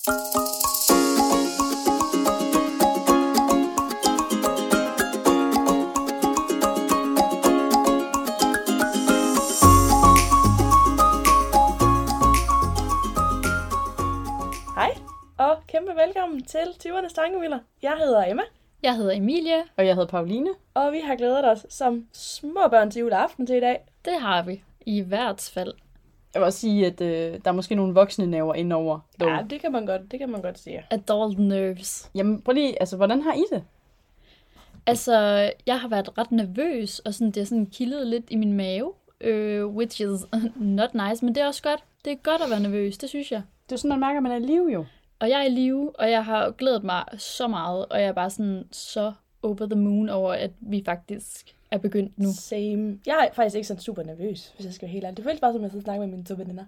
Hej, og kæmpe velkommen til 20'ernes tankemøller. Jeg hedder Emma, Jeg hedder Emilie. Og jeg hedder Pauline. og vi har glædet os som små børn til juleaften til i dag. Det har vi. I hvert fald. Jeg vil også sige, at øh, der er måske nogle voksne næver indover. Dog. Ja, det kan man godt, det kan man godt sige. Adult nerves. Jamen, prøv lige, altså, hvordan har I det? Altså, jeg har været ret nervøs, og sådan, det er sådan kildet lidt i min mave. Øh, which is not nice, men det er også godt. Det er godt at være nervøs, det synes jeg. Det er sådan, man mærker, at man er i live jo. Og jeg er i live, og jeg har glædet mig så meget, og jeg er bare sådan så over the moon over, at vi faktisk er begyndt nu. Same. Jeg er faktisk ikke sådan super nervøs, hvis jeg skal være helt ærlig. Det føles bare som, at jeg sidder og snakker med mine to veninder.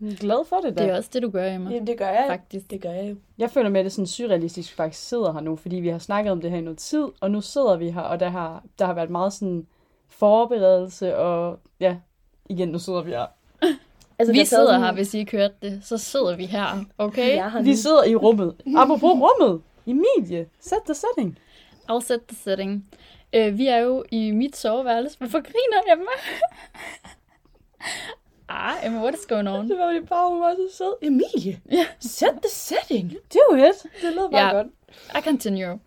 Jeg er glad for det da. Det er også det, du gør, Emma. Jamen, det gør jeg. Faktisk. Det gør jeg jo. Jeg føler med, at det er sådan surrealistisk, faktisk sidder her nu, fordi vi har snakket om det her i noget tid, og nu sidder vi her, og der har, der har været meget sådan forberedelse, og ja, igen, nu sidder vi her. Altså, Vi sidder sådan- her, hvis I ikke hørte det. Så sidder vi her, okay? Har Vi sidder i rummet. Apropos rummet. Emilie, set the setting. I'll set the setting. Øh, vi er jo i mit soveværelse. Hvorfor griner Emma? ah, Emma, what is going on? Det var fordi bare, hun var så sød. Emilie, Ja. set the setting. Do it. Det lød bare Ja. godt. I continue.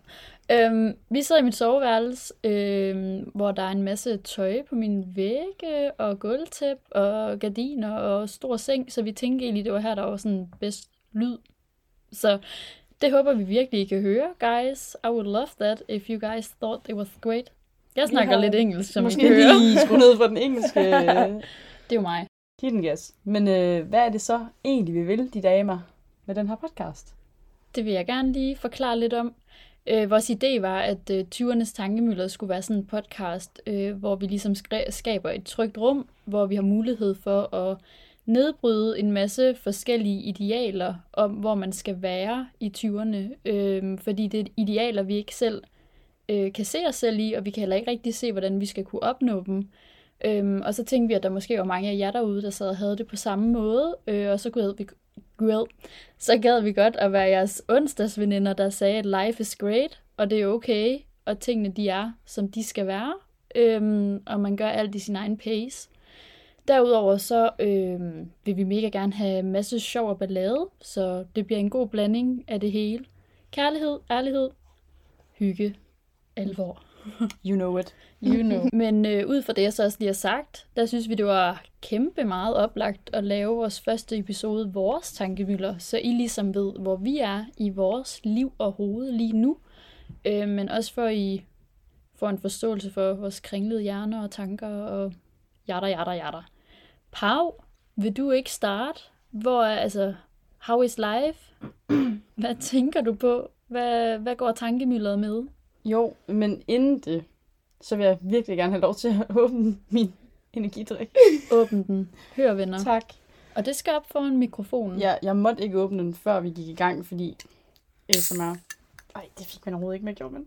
Øhm, vi sidder i mit soveværelse, øhm, hvor der er en masse tøj på mine vægge, og gulvtæp, og gardiner, og stor seng, så vi tænkte egentlig, det var her, der var sådan bedst lyd. Så det håber vi virkelig, I kan høre, guys. I would love that if you guys thought it was great. Jeg snakker har- lidt engelsk, som I Måske kan høre. lige skrue ned for den engelske Det er jo mig. hidden gas. Men øh, hvad er det så egentlig, vi vil, de damer, med den her podcast? Det vil jeg gerne lige forklare lidt om. Øh, vores idé var, at øh, 20'ernes tankemøller skulle være sådan en podcast, øh, hvor vi ligesom skaber et trygt rum, hvor vi har mulighed for at nedbryde en masse forskellige idealer om, hvor man skal være i 20'erne. Øh, fordi det er idealer, vi ikke selv øh, kan se os selv i, og vi kan heller ikke rigtig se, hvordan vi skal kunne opnå dem. Øhm, og så tænkte vi, at der måske var mange af jer derude, der sad og havde det på samme måde, øh, og så gad vi, gad, så gad vi godt at være jeres onsdagsveninder, der sagde, at life is great, og det er okay, og tingene de er, som de skal være, øhm, og man gør alt i sin egen pace. Derudover så øhm, vil vi mega gerne have masse sjov og ballade, så det bliver en god blanding af det hele. Kærlighed, ærlighed, hygge, alvor. You know it. You know. Men øh, ud fra det, jeg så også lige har sagt, der synes vi, det var kæmpe meget oplagt at lave vores første episode, vores tankemøller, så I ligesom ved, hvor vi er i vores liv og hoved lige nu. Øh, men også for I får en forståelse for vores kringlede hjerner og tanker og jatter, jatter, jatter. Pau, vil du ikke starte? Hvor er, altså, how is life? Hvad tænker du på? Hvad, hvad går tankemølleret med? Jo, men inden det, så vil jeg virkelig gerne have lov til at åbne min energidrik. Åbn den. Hør, venner. Tak. Og det skal op foran mikrofonen. Jeg, jeg måtte ikke åbne den, før vi gik i gang, fordi ASMR... Ej, det fik man overhovedet ikke med, gjorde man?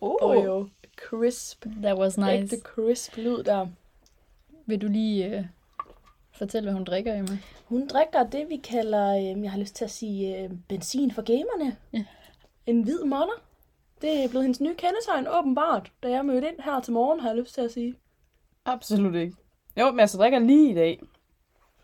Oh, Åh. jo. Crisp. That was nice. Ægte crisp lyd der. Vil du lige øh, fortælle, hvad hun drikker, Emma? Hun drikker det, vi kalder, øh, jeg har lyst til at sige, øh, benzin for gamerne. Ja. En hvid monner. Det er blevet hendes nye kendetegn, åbenbart. Da jeg mødte ind her til morgen, har jeg lyst til at sige. Absolut ikke. Jo, men altså drikker lige i dag.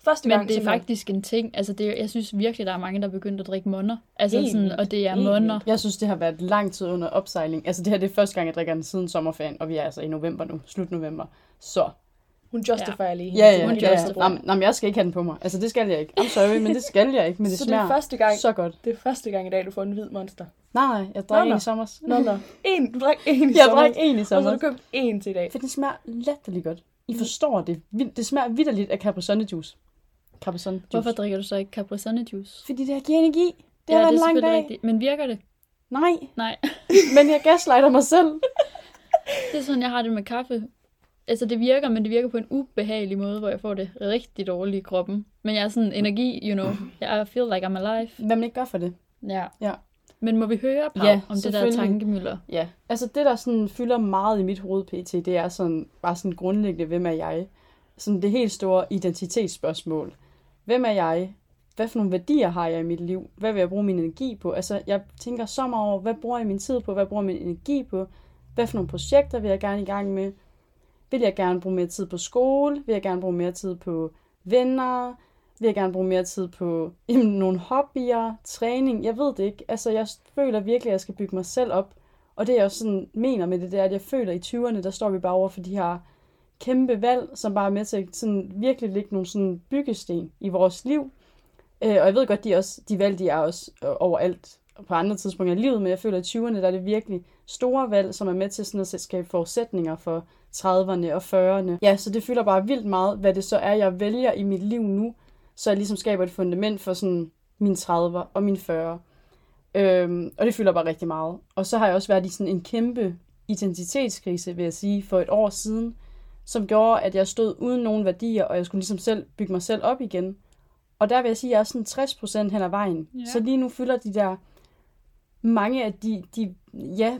Første Men gang, det er simpelthen. faktisk en ting. Altså, det er, jeg synes virkelig, der er mange, der er begyndt at drikke monner. Altså Helt sådan, vildt. og det er Helt monner. Jeg synes, det har været lang tid under opsejling. Altså, det her det er første gang, jeg drikker den siden sommerferien, og vi er altså i november nu. Slut november. Så. Hun justifier ja. lige. Ja, ja, Hun ja. ja. justifier. Jamen, jamen, jeg skal ikke have den på mig. Altså, det skal jeg ikke. I'm sorry, men det skal jeg ikke. Men det Så det er første gang, så godt. det er første gang i dag, du får en hvid monster. Nej, nej, jeg drikker Nå, en nå. i sommer. Nå, nå. En, du drik en i Jeg sommer. drikker en i Og så har sommer. du købt en til i dag. For det smager latterligt godt. I forstår det. Vildt- Det smager vidderligt af Capri Sun juice. Capri Sun juice. Hvorfor drikker du så ikke Capri Sun juice? Fordi det har givet energi. Det ja, har været det en er lang selvfølgelig dag. rigtigt. Men virker det? Nej, Nej. men jeg gaslighter mig selv. Det er sådan, jeg har det med kaffe. Altså, det virker, men det virker på en ubehagelig måde, hvor jeg får det rigtig dårligt i kroppen. Men jeg er sådan energi, you know. I feel like I'm alive. Hvad man ikke gør for det. Ja. Ja. Men må vi høre, Pau, Ja, om det der tankemøller? Ja, altså det, der sådan fylder meget i mit hoved pt, det er sådan, bare sådan grundlæggende, hvem er jeg? Sådan det helt store identitetsspørgsmål hvem er jeg? Hvad for nogle værdier har jeg i mit liv? Hvad vil jeg bruge min energi på? Altså, jeg tænker så meget over, hvad bruger jeg min tid på? Hvad bruger jeg min energi på? Hvad for nogle projekter vil jeg gerne i gang med? Vil jeg gerne bruge mere tid på skole? Vil jeg gerne bruge mere tid på venner? Vil jeg gerne bruge mere tid på jamen, nogle hobbyer, træning? Jeg ved det ikke. Altså, jeg føler virkelig, at jeg skal bygge mig selv op. Og det jeg også sådan mener med det, det er, at jeg føler, at i 20'erne, der står vi bare over for de her kæmpe valg, som bare er med til at sådan virkelig lægge nogle sådan byggesten i vores liv. Øh, og jeg ved godt, de, også, de valg, de er også øh, overalt på andre tidspunkter i livet, men jeg føler, at i 20'erne, der er det virkelig store valg, som er med til sådan at skabe forudsætninger for 30'erne og 40'erne. Ja, så det fylder bare vildt meget, hvad det så er, jeg vælger i mit liv nu, så jeg ligesom skaber et fundament for sådan min 30'er og min 40'er. Øhm, og det fylder bare rigtig meget. Og så har jeg også været i sådan en kæmpe identitetskrise, vil jeg sige, for et år siden, som gjorde, at jeg stod uden nogen værdier, og jeg skulle ligesom selv bygge mig selv op igen. Og der vil jeg sige, at jeg er sådan 60% hen ad vejen. Ja. Så lige nu fylder de der mange af de, de, ja,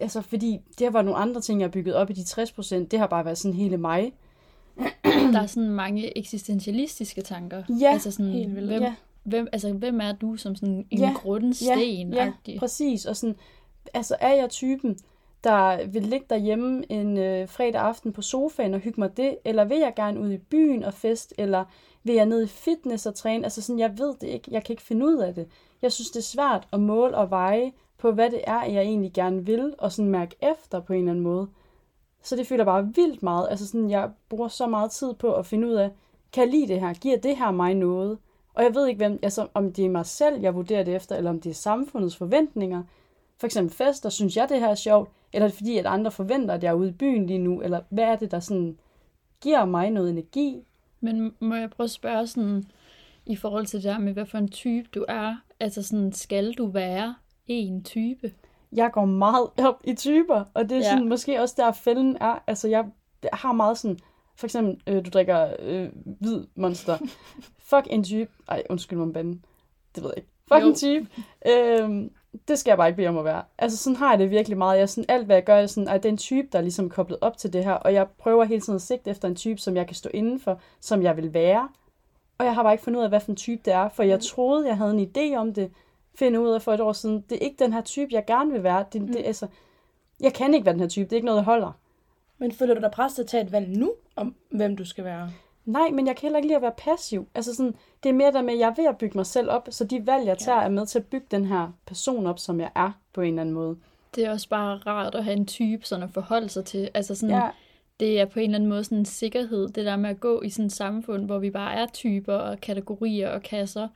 altså fordi det var nogle andre ting, jeg har bygget op i de 60%, det har bare været sådan hele mig. Der er sådan mange eksistentialistiske tanker. Ja, altså sådan, helt vildt. Hvem, Ja. hvem, altså, hvem er du som sådan en Ja, grundsten? Ja, ja, præcis. Og sådan, altså er jeg typen, der vil ligge derhjemme en øh, fredag aften på sofaen og hygge mig det, eller vil jeg gerne ud i byen og fest, eller vil jeg ned i fitness og træne? Altså sådan, jeg ved det ikke. Jeg kan ikke finde ud af det. Jeg synes, det er svært at måle og veje på, hvad det er, jeg egentlig gerne vil, og sådan mærke efter på en eller anden måde. Så det føler bare vildt meget. Altså sådan, jeg bruger så meget tid på at finde ud af, kan jeg lide det her? Giver det her mig noget? Og jeg ved ikke, hvem, altså, om det er mig selv, jeg vurderer det efter, eller om det er samfundets forventninger. For eksempel fester, synes jeg, det her er sjovt? Eller er det fordi, at andre forventer, at jeg er ude i byen lige nu? Eller hvad er det, der sådan giver mig noget energi? Men må jeg prøve at spørge sådan, i forhold til det der med, hvad for en type du er? Altså sådan, skal du være en type? Jeg går meget op i typer, og det er Ja. sådan, måske også der fælden er. Altså, jeg har meget sådan, for eksempel, øh, du drikker øh, hvid monster. Fuck en type. Ej, undskyld mig om banden. Det ved jeg ikke. Fuck Jo. en type. Øhm, det skal jeg bare ikke bede om at være. Altså, sådan har jeg det virkelig meget. Jeg sådan, alt hvad jeg gør, er sådan, at det er en type, der er ligesom koblet op til det her. Og jeg prøver hele tiden at sigte efter en type, som jeg kan stå inden for, som jeg vil være. Og jeg har bare ikke fundet ud af, hvad for en type det er, for jeg troede, jeg havde en idé om det, finde ud af for et år siden. Det er ikke den her type, jeg gerne vil være. Det, det, altså, jeg kan ikke være den her type. Det er ikke noget, der holder. Men føler du dig presset til at tage et valg nu, om hvem du skal være? Nej, men jeg kan heller ikke lide at være passiv. Altså sådan, det er mere der med, at jeg er ved at bygge mig selv op, så de valg, jeg tager, er med til at bygge den her person op, som jeg er på en eller anden måde. Det er også bare rart at have en type sådan at forholde sig til. Altså sådan, Ja, det er på en eller anden måde sådan en sikkerhed, det der med at gå i sådan et samfund, hvor vi bare er typer og kategorier og kasser,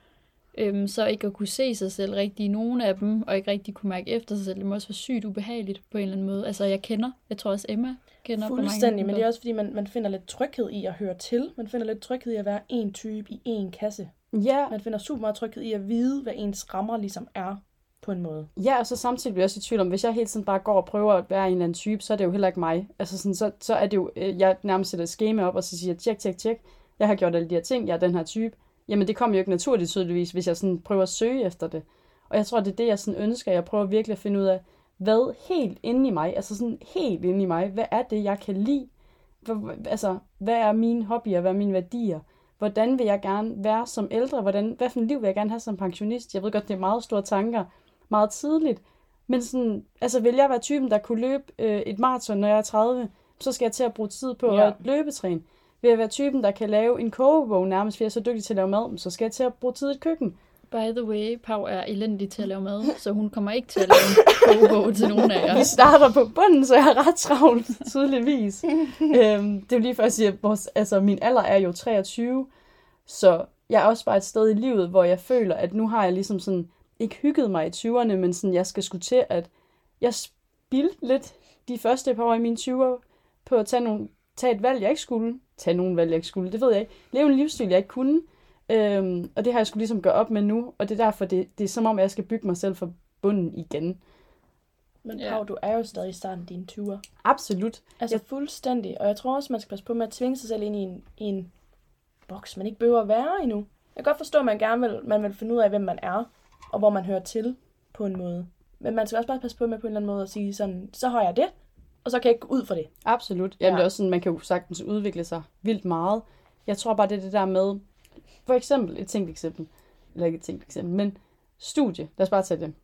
øhm, så ikke at kunne se sig selv rigtig i nogen af dem, og ikke rigtig kunne mærke efter sig selv, det må også være sygt ubehageligt på en eller anden måde. Altså jeg kender, jeg tror også Emma kender Fuldstændig, men det er også fordi, man, man finder lidt tryghed i at høre til. Man finder lidt tryghed i at være en type i en kasse. ja, Man finder super meget tryghed i at vide, hvad ens rammer ligesom er på en måde. ja, og så samtidig bliver jeg også i tvivl om, hvis jeg hele tiden bare går og prøver at være en eller anden type, så er det jo heller ikke mig. Altså sådan, så, så er det jo, øh, jeg nærmest sætter et schema op, og så siger, tjek, tjek, tjek, jeg har gjort alle de her ting, jeg er den her type. Jamen det kommer jo ikke naturligt tydeligvis, hvis jeg sådan prøver at søge efter det. Og jeg tror, det er det, jeg sådan ønsker. Jeg prøver virkelig at finde ud af, hvad helt inde i mig, altså sådan helt inde i mig, hvad er det, jeg kan lide? Hvor, altså, hvad er mine hobbyer, hvad er mine værdier? Hvordan vil jeg gerne være som ældre? Hvordan, hvad for et liv vil jeg gerne have som pensionist? Jeg ved godt, det er meget store tanker, meget tidligt. Men sådan, altså vil jeg være typen, der kunne løbe øh, et maraton, når jeg er 30, så skal jeg til at bruge tid på Ja. at løbetræne. Vil jeg være typen, der kan lave en kogebog nærmest, fordi jeg er så dygtig til at lave mad, så skal jeg til at bruge tid i et køkken. By the way, Pau er elendig til at lave mad, så hun kommer ikke til at lave en kogebog til nogen af jer. Vi starter på bunden, så jeg har ret travlt, tydeligvis. øhm, det er jo lige for at sige, at vores, altså, min alder er jo 23, så jeg er også bare et sted i livet, hvor jeg føler, at nu har jeg ligesom sådan, ikke hygget mig i 20'erne, men sådan, jeg skal skulle til, at jeg spildte lidt de første par år i mine 20'er på at tage, nogle, tage et valg, jeg ikke skulle. Tage nogle valg, jeg ikke skulle, det ved jeg ikke. Leve en livsstil, jeg ikke kunne. Øhm, og det har jeg skulle ligesom gøre op med nu, og det er derfor, det, det er som om, jeg skal bygge mig selv fra bunden igen. Men Ja. Pau, du er jo stadig i starten af dine 20'er. Absolut. Altså fuldstændig. Og jeg tror også, man skal passe på med at tvinge sig selv ind i en, i en boks, man ikke behøver at være endnu. Jeg kan godt forstå, at man gerne vil, man vil finde ud af, hvem man er, og hvor man hører til på en måde. Men man skal også bare passe på med på en eller anden måde at sige sådan, så har jeg det, og så kan jeg ikke gå ud for det. Absolut. Jamen, Ja. det er også sådan, man kan jo sagtens udvikle sig vildt meget. Jeg tror bare, det er det der med, For eksempel, et tænkt eksempel, eller ikke et tænkt eksempel, men studie, lad os bare tage det.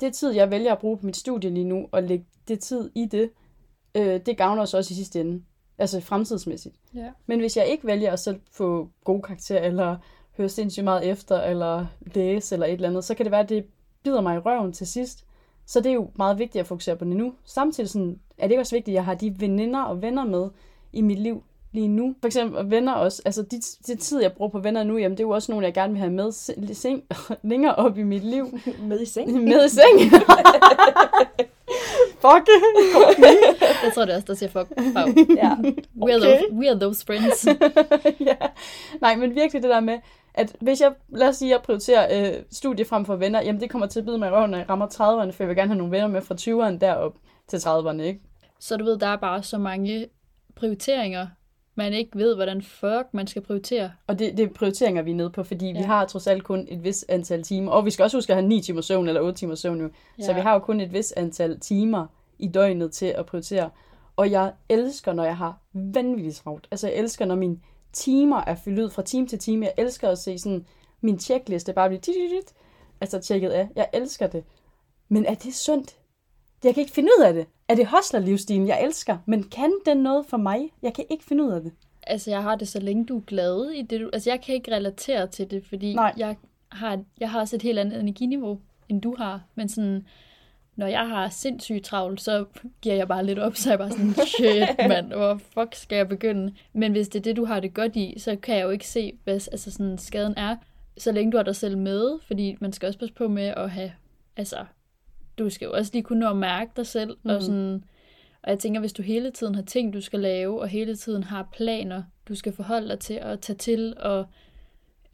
Det tid, jeg vælger at bruge på mit studie lige nu, og lægge det tid i det, øh, det gavner os også i sidste ende. Altså fremtidsmæssigt. Ja. Men hvis jeg ikke vælger at selv få gode karakterer, eller høre sindssygt meget efter, eller læse, eller et eller andet, så kan det være, at det bider mig i røven til sidst. Så det er jo meget vigtigt at fokusere på det nu. Samtidig sådan, er det ikke også vigtigt, at jeg har de veninder og venner med i mit liv lige nu. For eksempel venner også. Altså, de, de tid, jeg bruger på venner nu, jamen, det er jo også nogle, jeg gerne vil have med se- seng, længere op i mit liv. Med i seng. med i seng. Fuck. Jeg tror det er også, der siger fuck. Wow. Ja. We, are Okay. those, we are those friends. ja. Nej, men virkelig det der med, at hvis jeg, lad os sige, jeg prioriterer øh, studie frem for venner, jamen det kommer til at bide mig i røven, når jeg rammer 30'erne, for jeg vil gerne have nogle venner med fra 20'erne derop til 30'erne, ikke? Så du ved, der er bare så mange prioriteringer, man ikke ved, hvordan fuck man skal prioritere. Og det, det er prioriteringer, vi er nede på, fordi ja. vi har trods alt kun et vis antal timer. Og vi skal også huske at have 9 timer søvn eller 8 timer søvn nu. Ja. Så vi har jo kun et vis antal timer i døgnet til at prioritere. Og jeg elsker, når jeg har vanvittigt travlt. Altså jeg elsker, når mine timer er fyldt ud fra time til time. Jeg elsker at se sådan min checkliste bare blive tit, tit, altså tjekket af. Jeg elsker det. Men er det sundt? Jeg kan ikke finde ud af det. Er det hostler-livsstilen, jeg elsker? Men kan den noget for mig? Jeg kan ikke finde ud af det. Altså, jeg har det så længe, du er glad i det. Du... Altså, jeg kan ikke relatere til det, fordi Nej. jeg har, jeg har også et helt andet energiniveau, end du har. Men sådan, når jeg har sindssygt travlt, så giver jeg bare lidt op, så er jeg bare sådan, shit, mand, hvor fuck skal jeg begynde? Men hvis det er det, du har det godt i, så kan jeg jo ikke se, hvad altså sådan, skaden er, så længe du har dig selv med, fordi man skal også passe på med at have, altså, du skal jo også lige kunne nå at mærke dig selv, mm. og sådan, og jeg tænker, hvis du hele tiden har ting, du skal lave, og hele tiden har planer, du skal forholde dig til at tage til, og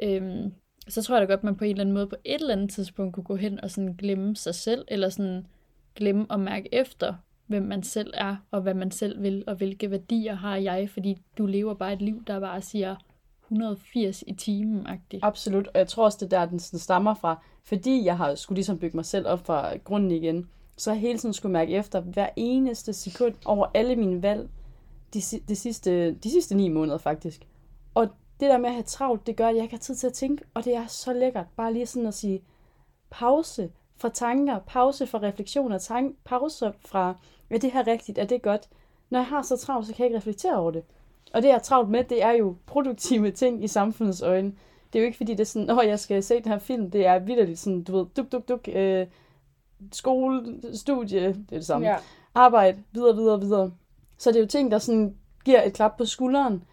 øhm, så tror jeg da godt, man på en eller anden måde på et eller andet tidspunkt kunne gå hen og sådan glemme sig selv, eller sådan glemme at mærke efter, hvem man selv er, og hvad man selv vil, og hvilke værdier har jeg, fordi du lever bare et liv, der bare siger 180 i timen-agtigt. Absolut, og jeg tror også, det er der, den sådan stammer fra. Fordi jeg har skulle ligesom bygge mig selv op fra grunden igen, så har jeg hele tiden skulle mærke efter hver eneste sekund over alle mine valg de, de, sidste, de sidste ni måneder faktisk. Og det der med at have travlt, det gør, at jeg ikke har tid til at tænke, og det er så lækkert. Bare lige sådan at sige pause fra tanker, pause fra refleksioner, tank, pause fra, er det her rigtigt, er det godt? Når jeg har så travlt, så kan jeg ikke reflektere over det. Og det, jeg er travlt med, det er jo produktive ting i samfundets øjne. Det er jo ikke, fordi det er sådan, åh, jeg skal se den her film. Det er vidderligt sådan, du ved, duk, duk, duk, øh, skole, studie, det er det samme. Ja. Arbejde, videre, videre, videre. Så det er jo ting, der sådan giver et klap på skulderen.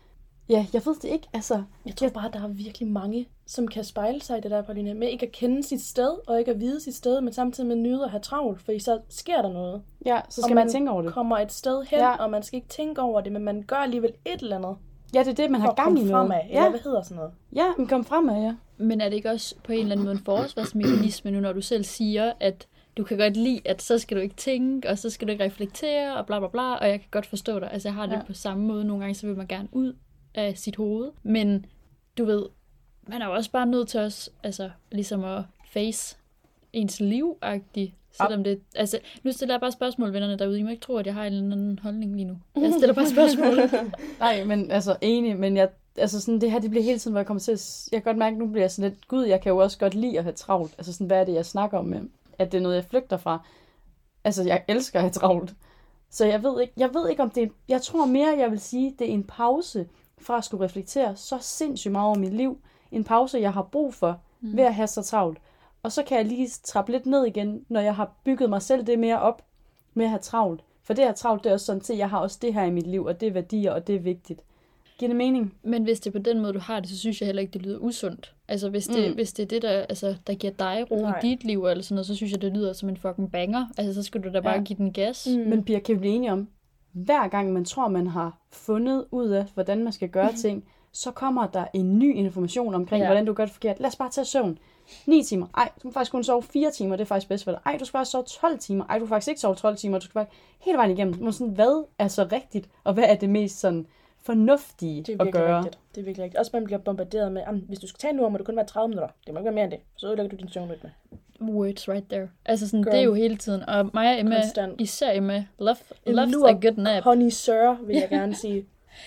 Ja, jeg ved det ikke, altså. Jeg tror bare, der er virkelig mange, som kan spejle sig i det der, Pauline, med ikke at kende sit sted, og ikke at vide sit sted, men samtidig med at nyde at have travlt, fordi så sker der noget. Ja, så Og skal man, tænke over det. kommer et sted hen, Ja. og man skal ikke tænke over det, men man gør alligevel et eller andet Ja, det er det, man har gang i noget. fremad. Eller Ja, hvad hedder sådan noget? ja, men kom fremad, ja. Men er det ikke også på en eller anden måde en forsvarsmekanisme nu, når du selv siger, at du kan godt lide, at så skal du ikke tænke, og så skal du ikke reflektere, og bla bla bla, og jeg kan godt forstå dig. Altså jeg har det ja. på samme måde. Nogle gange, så vil man gerne ud af sit hoved. Men du ved, man er jo også bare nødt til os, altså ligesom at face ens liv -agtigt. Selvom det, altså, nu stiller jeg bare spørgsmål, vennerne derude. I må ikke tro, at jeg har en eller anden holdning lige nu. Jeg stiller bare spørgsmål. Nej, men altså enig, men jeg, altså sådan, det her, det bliver hele tiden, hvor jeg kommer til at, jeg kan godt mærke, at nu bliver jeg sådan lidt, gud, jeg kan jo også godt lide at have travlt. Altså sådan, hvad er det, jeg snakker om med? At det er noget, jeg flygter fra. Altså, jeg elsker at have travlt. Så jeg ved ikke, jeg ved ikke om det er, jeg tror mere, jeg vil sige, det er en pause fra at skulle reflektere så sindssygt meget over mit liv. En pause, jeg har brug for mm. ved at have så travlt. Og så kan jeg lige trappe lidt ned igen, når jeg har bygget mig selv det mere op med at have travlt. For det at have travlt, det er også sådan til, jeg har også det her i mit liv, og det er værdier, og det er vigtigt. Giver det mening? Men hvis det er på den måde, du har det, så synes jeg heller ikke, det lyder usundt. Altså hvis det, Mm. hvis det er det, der, altså, der giver dig ro Nej. i dit liv, eller sådan noget, så synes jeg, det lyder som en fucking banger. Altså så skal du da bare Ja. give den gas. Mm. Men Pia, kan vi blive enige om, hver gang man tror, man har fundet ud af, hvordan man skal gøre ting, så kommer der en ny information omkring, ja. Hvordan du gør det forkert. Lad os bare tage søvn. 9 timer. Ej, du kan faktisk kun sove 4 timer. Det er faktisk bedst for dig. Ej, du skal faktisk sove 12 timer. Ej, du kan faktisk ikke sove 12 timer. Du skal faktisk hele vejen igennem. Men sådan, hvad er så rigtigt? Og hvad er det mest sådan fornuftige Det er at virkelig gøre? rigtigt. Det er virkelig rigtigt. Også man bliver bombarderet med, "Jamen, hvis du skal tage en lur, må det kun være 30 minutter. Det må ikke være mere end det. Så ødelægger du din søvnrytme. Words right there. Altså sådan, Girl. det er jo hele tiden. Og mig og Emma, Konstant. især Emma, love, lur a good nap. Honey sir, vil jeg gerne sige.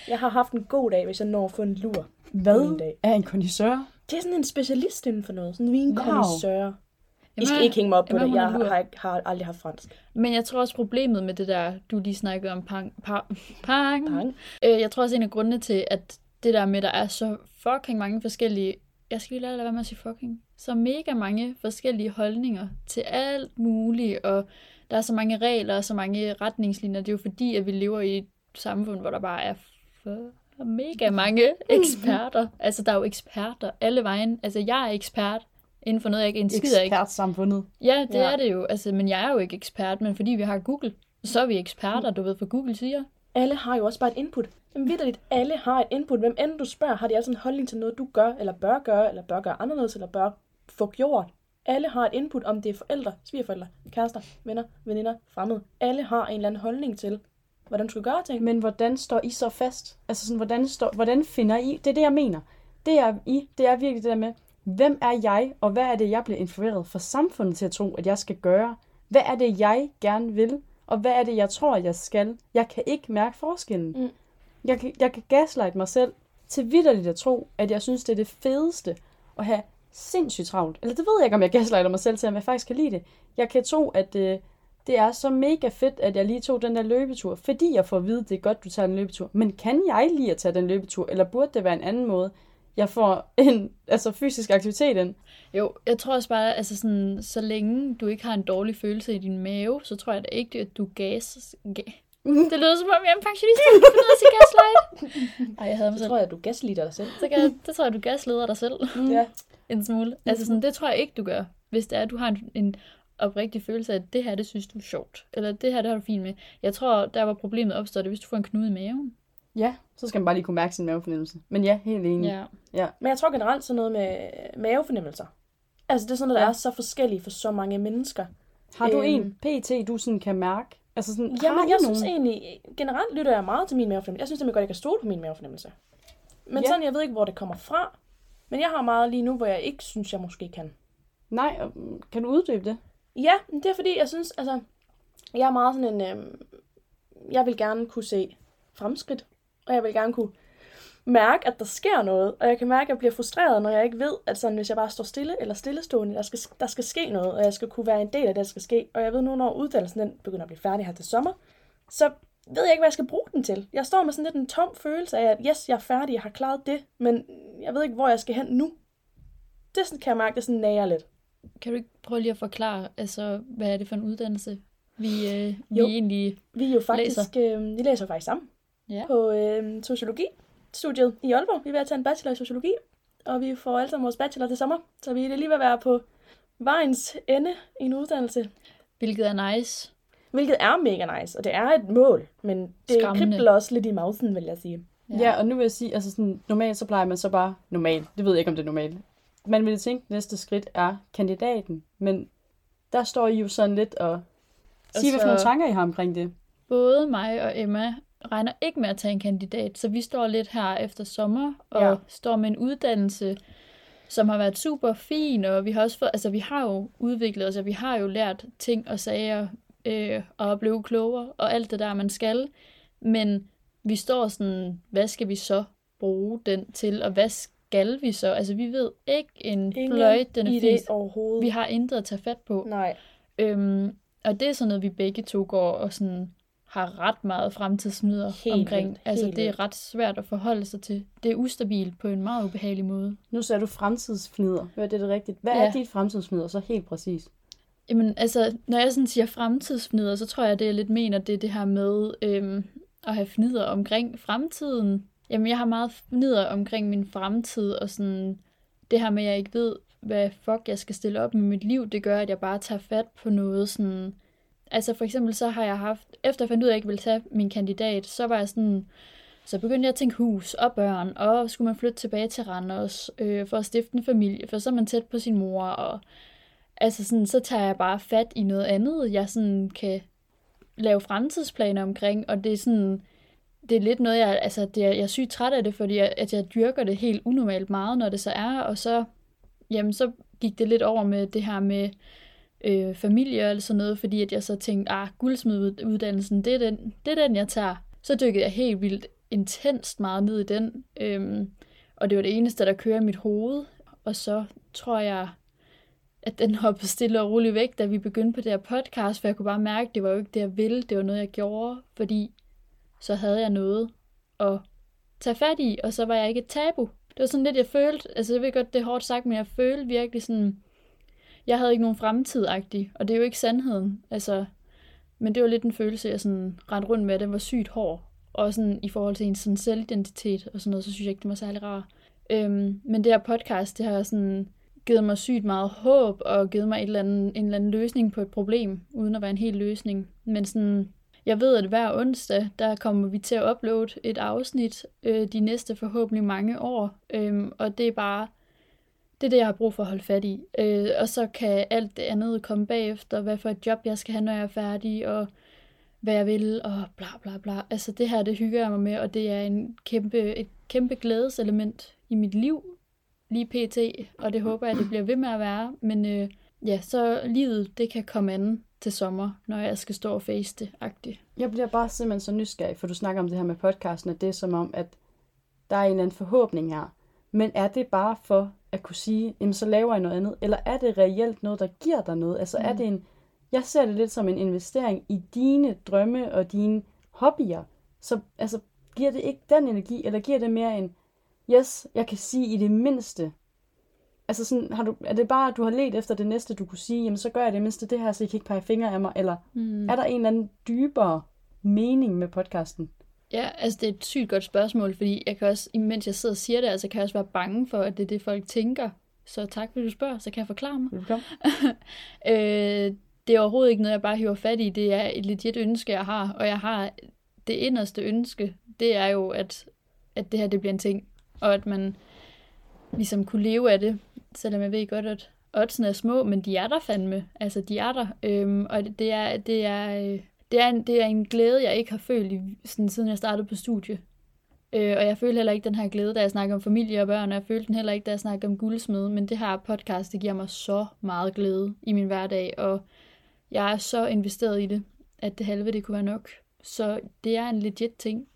Jeg har haft en god dag, hvis jeg når at få en lur. på en Hvad dag. er en kondisør? Det er sådan en specialist inden for noget. Sådan en Wow. vinkondisør. I skal ikke hænge mig op på jamen, det. Jeg har, ikke- har aldrig haft fransk. Men jeg tror også problemet med det der, du lige snakkede om pang, pang, pang. Pang. Øh, jeg tror også en af grundene til, at det der med, der er så fucking mange forskellige, jeg skal lige lade være med at sige fucking, så mega mange forskellige holdninger til alt muligt, og der er så mange regler og så mange retningslinjer. Det er jo fordi, at vi lever i et samfund, hvor der bare er for mega mange eksperter. Altså, der er jo eksperter alle vejen. Altså, jeg er ekspert inden for noget, jeg ikke en skid af. Ekspertsamfundet. Ja, det ja. er det jo. Altså, men jeg er jo ikke ekspert, men fordi vi har Google, så er vi eksperter, du ved, for Google siger. Alle har jo også bare et input. Jamen vidderligt, alle har et input. Hvem end du spørger, har de altså en holdning til noget, du gør, eller bør gøre, eller bør gøre anderledes, eller bør få gjort. Alle har et input, om det er forældre, svigerforældre, kærester, venner, veninder, fremmede. Alle har en eller anden holdning til, hvordan du skal gøre ting. Men hvordan står I så fast? Altså sådan, hvordan, står, hvordan finder I? Det er det, jeg mener. Det er I, det er virkelig det der med, hvem er jeg, og hvad er det, jeg bliver influeret for samfundet til at tro, at jeg skal gøre? Hvad er det, jeg gerne vil? Og hvad er det, jeg tror, jeg skal? Jeg kan ikke mærke forskellen. Mm. Jeg, kan, jeg kan gaslight mig selv til vidderligt at tro, at jeg synes, det er det fedeste at have sindssygt travlt. Eller det ved jeg ikke, om jeg gaslighter mig selv til, om jeg faktisk kan lide det. Jeg kan tro, at øh, det er så mega fedt, at jeg lige tog den der løbetur, fordi jeg får at vide, at det er godt, du tager en løbetur. Men kan jeg lide at tage den løbetur, eller burde det være en anden måde, jeg får en altså fysisk aktivitet ind? Jo, jeg tror også bare, altså sådan, så længe du ikke har en dårlig følelse i din mave, så tror jeg da ikke, at du gas... Ga- det lyder som om, jeg er en pensionist, der kan at sige gaslight. Ej, jeg havde mig Så selv. tror jeg, at du gaslitter dig selv. Så kan, det tror jeg, du gasleder dig selv Ja. en smule. Altså sådan, det tror jeg ikke, du gør, hvis det er, at du har en, en oprigtig følelse af, at det her, det synes du er sjovt. Eller det her, det har du fint med. Jeg tror, der var problemet opstår, det hvis du får en knude i maven. Ja, så skal man bare lige kunne mærke sin mavefornemmelse. Men ja, helt enig. Ja. Men jeg tror generelt sådan noget med mavefornemmelser. Altså det er sådan noget, der Ja. er så forskellige for så mange mennesker. Har du Øhm. en PT, du sådan kan mærke? Altså sådan, har Jamen, I jeg nogen? synes egentlig, generelt lytter jeg meget til min mavefornemmelse. Jeg synes simpelthen godt, jeg kan stole på min mavefornemmelse. Men Ja. sådan, jeg ved ikke, hvor det kommer fra. Men jeg har meget lige nu, hvor jeg ikke synes, jeg måske kan. Nej, og, mm, kan du uddybe det? Ja, men det er fordi, jeg synes, altså, jeg er meget sådan en, øh, jeg vil gerne kunne se fremskridt, og jeg vil gerne kunne mærke, at der sker noget, og jeg kan mærke, at jeg bliver frustreret, når jeg ikke ved, at sådan, hvis jeg bare står stille eller stillestående, der skal, der skal ske noget, og jeg skal kunne være en del af det, der skal ske. Og jeg ved nu, når uddannelsen den begynder at blive færdig her til sommer, så ved jeg ikke, hvad jeg skal bruge den til. Jeg står med sådan lidt en tom følelse af, at yes, jeg er færdig, jeg har klaret det, men jeg ved ikke, hvor jeg skal hen nu. Det sådan, kan jeg mærke, det sådan nager lidt. Kan du ikke prøve lige at forklare, altså, hvad er det for en uddannelse, vi, øh, vi Jo. egentlig... Vi er jo faktisk, øh, vi læser faktisk sammen Ja. på øh, sociologi studiet i Aalborg. Vi er ved at tage en bachelor i sociologi, og vi får alle sammen vores bachelor til sommer. Så vi er lige ved at være på vejens ende i en uddannelse, Hvilket er nice. hvilket er mega nice, og det er et mål, men det Skræmmende. kribler også lidt i mausen, vil jeg sige. Ja. ja, og nu vil jeg sige, altså sådan, normalt så plejer man så bare, normalt, det ved jeg ikke, om det er normalt. Man ville tænke, at næste skridt er kandidaten, men der står I jo sådan lidt og sige, hvad for så- nogle tanker I har omkring det. Både mig og Emma regner ikke med at tage en kandidat, så vi står lidt her efter sommer og Ja. står med en uddannelse, som har været super fin, og vi har også fået, altså vi har jo udviklet os, og vi har jo lært ting og sager, øh, og blevet klogere, og alt det der, man skal. Men vi står sådan, hvad skal vi så bruge den til, og hvad skal vi så? Altså vi ved ikke en fløjt, den er idé fis. overhovedet. Vi har intet at tage fat på. Nej. Øhm, og det er sådan noget, vi begge to går og sådan har ret meget fremtidsmyder Helt omkring. altså, helt det er ret svært at forholde sig til. Det er ustabilt på en meget ubehagelig måde. Nu sagde du fremtidsfnider. Hør det er det rigtigt. Hvad. Ja. er dit fremtidsfnider så helt præcis? Jamen, altså, når jeg sådan siger fremtidsfnider, så tror jeg, det jeg lidt mener, det er det her med øhm, at have fnider omkring fremtiden. Jamen, jeg har meget neder omkring min fremtid, og sådan det her med, at jeg ikke ved, hvad fuck jeg skal stille op med mit liv, det gør, at jeg bare tager fat på noget sådan... Altså for eksempel så har jeg haft, efter jeg fandt ud af, at jeg ikke ville tage min kandidat, så var jeg sådan, så begyndte jeg at tænke hus og børn, og skulle man flytte tilbage til Randers øh, for at stifte en familie, for så er man tæt på sin mor, og altså sådan, så tager jeg bare fat i noget andet, jeg sådan kan lave fremtidsplaner omkring, og det er sådan, det er lidt noget, jeg, altså det er, jeg er sygt træt af det, fordi jeg, at jeg dyrker det helt unormalt meget, når det så er, og så, jamen så gik det lidt over med det her med øh, familie eller sådan noget, fordi at jeg så tænkte, ah, guldsmeduddannelsen, det er, den, det er den, jeg tager. Så dykkede jeg helt vildt intenst meget ned i den. Øhm, og det var det eneste, der kører i mit hoved. Og så tror jeg, at den hoppede stille og roligt væk, da vi begyndte på det her podcast, for jeg kunne bare mærke, at det var jo ikke det, jeg ville. Det var noget, jeg gjorde, fordi så havde jeg noget at tage fat i, og så var jeg ikke et tabu. Det var sådan lidt, jeg følte, altså jeg ved godt, det er hårdt sagt, men jeg følte virkelig sådan, jeg havde ikke nogen fremtid og det er jo ikke sandheden. Altså, men det var lidt en følelse, jeg sådan rendte rundt med, at den var sygt hård. Og sådan i forhold til en sådan selvidentitet og sådan noget, så synes jeg ikke, det var særlig rar. Øhm, men det her podcast, det har sådan givet mig sygt meget håb, og givet mig et eller andet, en eller anden løsning på et problem, uden at være en hel løsning. Men sådan, jeg ved, at hver onsdag, der kommer vi til at uploade et afsnit øh, de næste forhåbentlig mange år. Øh, og det er bare, det er det, jeg har brug for at holde fat i. Øh, og så kan alt det andet komme bagefter, hvad for et job jeg skal have, når jeg er færdig, og hvad jeg vil, og bla bla bla. Altså det her, det hygger jeg mig med, og det er en kæmpe, et kæmpe glædeselement i mit liv, lige pt. Og det håber jeg, det bliver ved med at være. Men øh, ja, så livet, det kan komme an til sommer, når jeg skal stå og face det -agtigt. Jeg bliver bare simpelthen så nysgerrig, for du snakker om det her med podcasten, at det er som om, at der er en eller anden forhåbning her. Men er det bare for at kunne sige, jamen så laver jeg noget andet? Eller er det reelt noget, der giver dig noget? Altså mm. er det en, jeg ser det lidt som en investering i dine drømme og dine hobbyer. Så altså, giver det ikke den energi, eller giver det mere en, yes, jeg kan sige i det mindste, Altså sådan, har du, er det bare, at du har let efter det næste, du kunne sige, jamen så gør jeg det mindste det her, så I kan ikke pege fingre af mig, eller mm. er der en eller anden dybere mening med podcasten? Ja, altså det er et sygt godt spørgsmål, fordi jeg kan også, imens jeg sidder og siger det, altså kan jeg også være bange for, at det er det, folk tænker. Så tak, fordi du spørger, så kan jeg forklare mig. Velkommen. øh, det er overhovedet ikke noget, jeg bare hiver fat i. Det er et legit ønske, jeg har. Og jeg har det inderste ønske, det er jo, at, at det her det bliver en ting. Og at man ligesom kunne leve af det. Selvom jeg ved godt, at oddsene er små, men de er der fandme. Altså, de er der. Øhm, og det er, det er, øh, det er, en, det er en glæde, jeg ikke har følt, i, sådan, siden jeg startede på studie. Øh, og jeg følte heller ikke den her glæde, da jeg snakker om familie og børn, og jeg følte den heller ikke, da jeg snakker om guldsmed, men det her podcast, det giver mig så meget glæde i min hverdag, og jeg er så investeret i det, at det halve, det kunne være nok. Så det er en legit ting,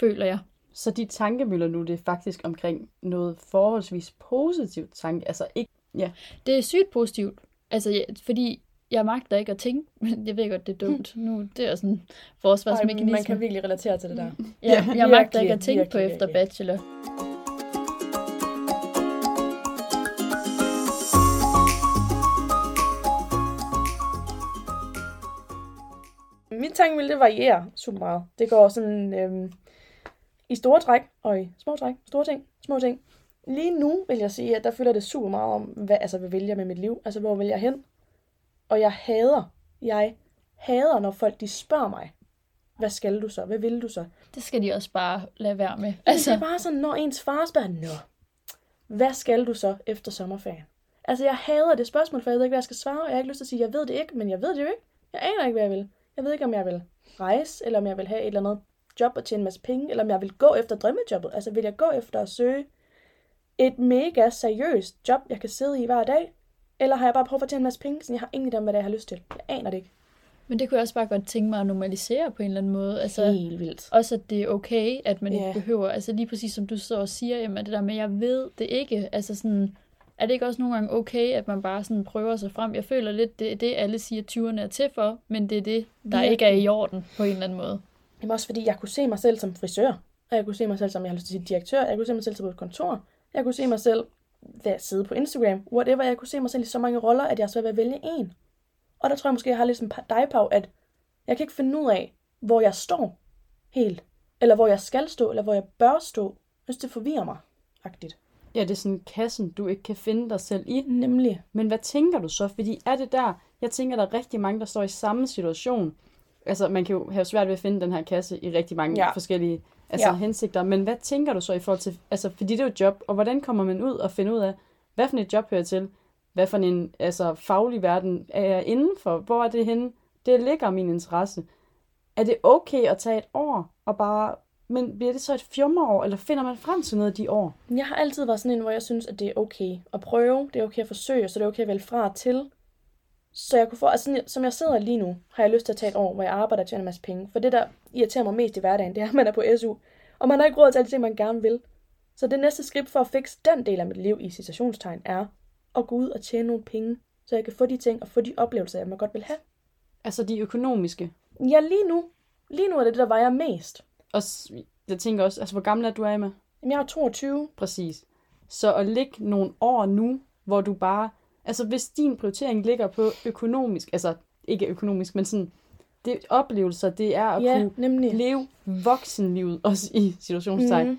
føler jeg. Så de tankemøller nu, det er faktisk omkring noget forholdsvis positivt tanke, altså ikke, ja. Det er sygt positivt, altså ja, fordi jeg magter ikke at tænke, men jeg ved godt, det er dumt. Nu, det er sådan forsvarsmekanisme. man kan virkelig relatere til det der. Ja, jeg virkelig, magter ikke at tænke virkelig, på efter virkelig. bachelor. Mit tankemølle, det varierer super meget. Det går sådan øhm, i store træk, og i små træk, store ting, små ting. Lige nu vil jeg sige, at der føler det super meget om, hvad, altså, hvad vælger jeg med mit liv? Altså, hvor vil jeg hen? Og jeg hader, jeg hader, når folk de spørger mig, hvad skal du så? Hvad vil du så? Det skal de også bare lade være med. Altså. Det er bare sådan, når ens far spørger, Nå, hvad skal du så efter sommerferien? Altså, jeg hader det spørgsmål, for jeg ved ikke, hvad jeg skal svare. Jeg har ikke lyst til at sige, jeg ved det ikke, men jeg ved det jo ikke. Jeg aner ikke, hvad jeg vil. Jeg ved ikke, om jeg vil rejse, eller om jeg vil have et eller andet job og tjene en masse penge, eller om jeg vil gå efter drømmejobbet. Altså, vil jeg gå efter at søge et mega seriøst job, jeg kan sidde i hver dag, eller har jeg bare prøvet at tjene en masse penge, så jeg har ingen idé om, hvad det er, jeg har lyst til. Jeg aner det ikke. Men det kunne jeg også bare godt tænke mig at normalisere på en eller anden måde. Altså, Helt vildt. Også at det er okay, at man yeah. ikke behøver, altså lige præcis som du så og siger, jamen det der med, jeg ved det ikke, altså sådan, er det ikke også nogle gange okay, at man bare sådan prøver sig frem? Jeg føler lidt, det er det, alle siger, at 20'erne er til for, men det er det, der Virkelig. ikke er i orden på en eller anden måde. Jamen også fordi, jeg kunne se mig selv som frisør, og jeg kunne se mig selv som, jeg har lyst til at sige, direktør, jeg kunne se mig selv som på et kontor, jeg kunne se mig selv ved at sidde på Instagram, whatever, jeg kunne se mig selv i så mange roller, at jeg svært ved at vælge en. Og der tror jeg måske, jeg har lidt som dig, Pau, at jeg kan ikke finde ud af, hvor jeg står helt. Eller hvor jeg skal stå, eller hvor jeg bør stå. Jeg synes, det forvirrer mig. Agtigt. Ja, det er sådan kassen, du ikke kan finde dig selv i. Nemlig. Men hvad tænker du så? Fordi er det der, jeg tænker, der er rigtig mange, der står i samme situation. Altså, man kan jo have svært ved at finde den her kasse i rigtig mange ja. forskellige altså, ja. hensigter. Men hvad tænker du så i forhold til, altså, fordi det er jo et job, og hvordan kommer man ud og finder ud af, hvad for et job hører til? Hvad for en altså, faglig verden er jeg inden for? Hvor er det henne? Det ligger min interesse. Er det okay at tage et år og bare men bliver det så et fjummerår, eller finder man frem til noget af de år? Jeg har altid været sådan en, hvor jeg synes, at det er okay at prøve, det er okay at forsøge, så det er okay at vælge fra til. Så jeg kunne få, altså som jeg sidder lige nu, har jeg lyst til at tage et år, hvor jeg arbejder og tjener en masse penge. For det, der irriterer mig mest i hverdagen, det er, at man er på SU, Og man har ikke råd til alle de ting, man gerne vil. Så det næste skridt for at fikse den del af mit liv i citationstegn er at gå ud og tjene nogle penge, så jeg kan få de ting og få de oplevelser, jeg godt vil have. Altså de økonomiske. Ja, lige nu. Lige nu er det det, der vejer mest. Og jeg tænker også, altså hvor gammel er du, Emma? Jamen, jeg er 22. Præcis. Så at ligge nogle år nu, hvor du bare... Altså hvis din prioritering ligger på økonomisk, altså ikke økonomisk, men sådan, det oplevelser, det er at Ja, kunne nemlig. leve voksenlivet, også i situationstegn. Mhm.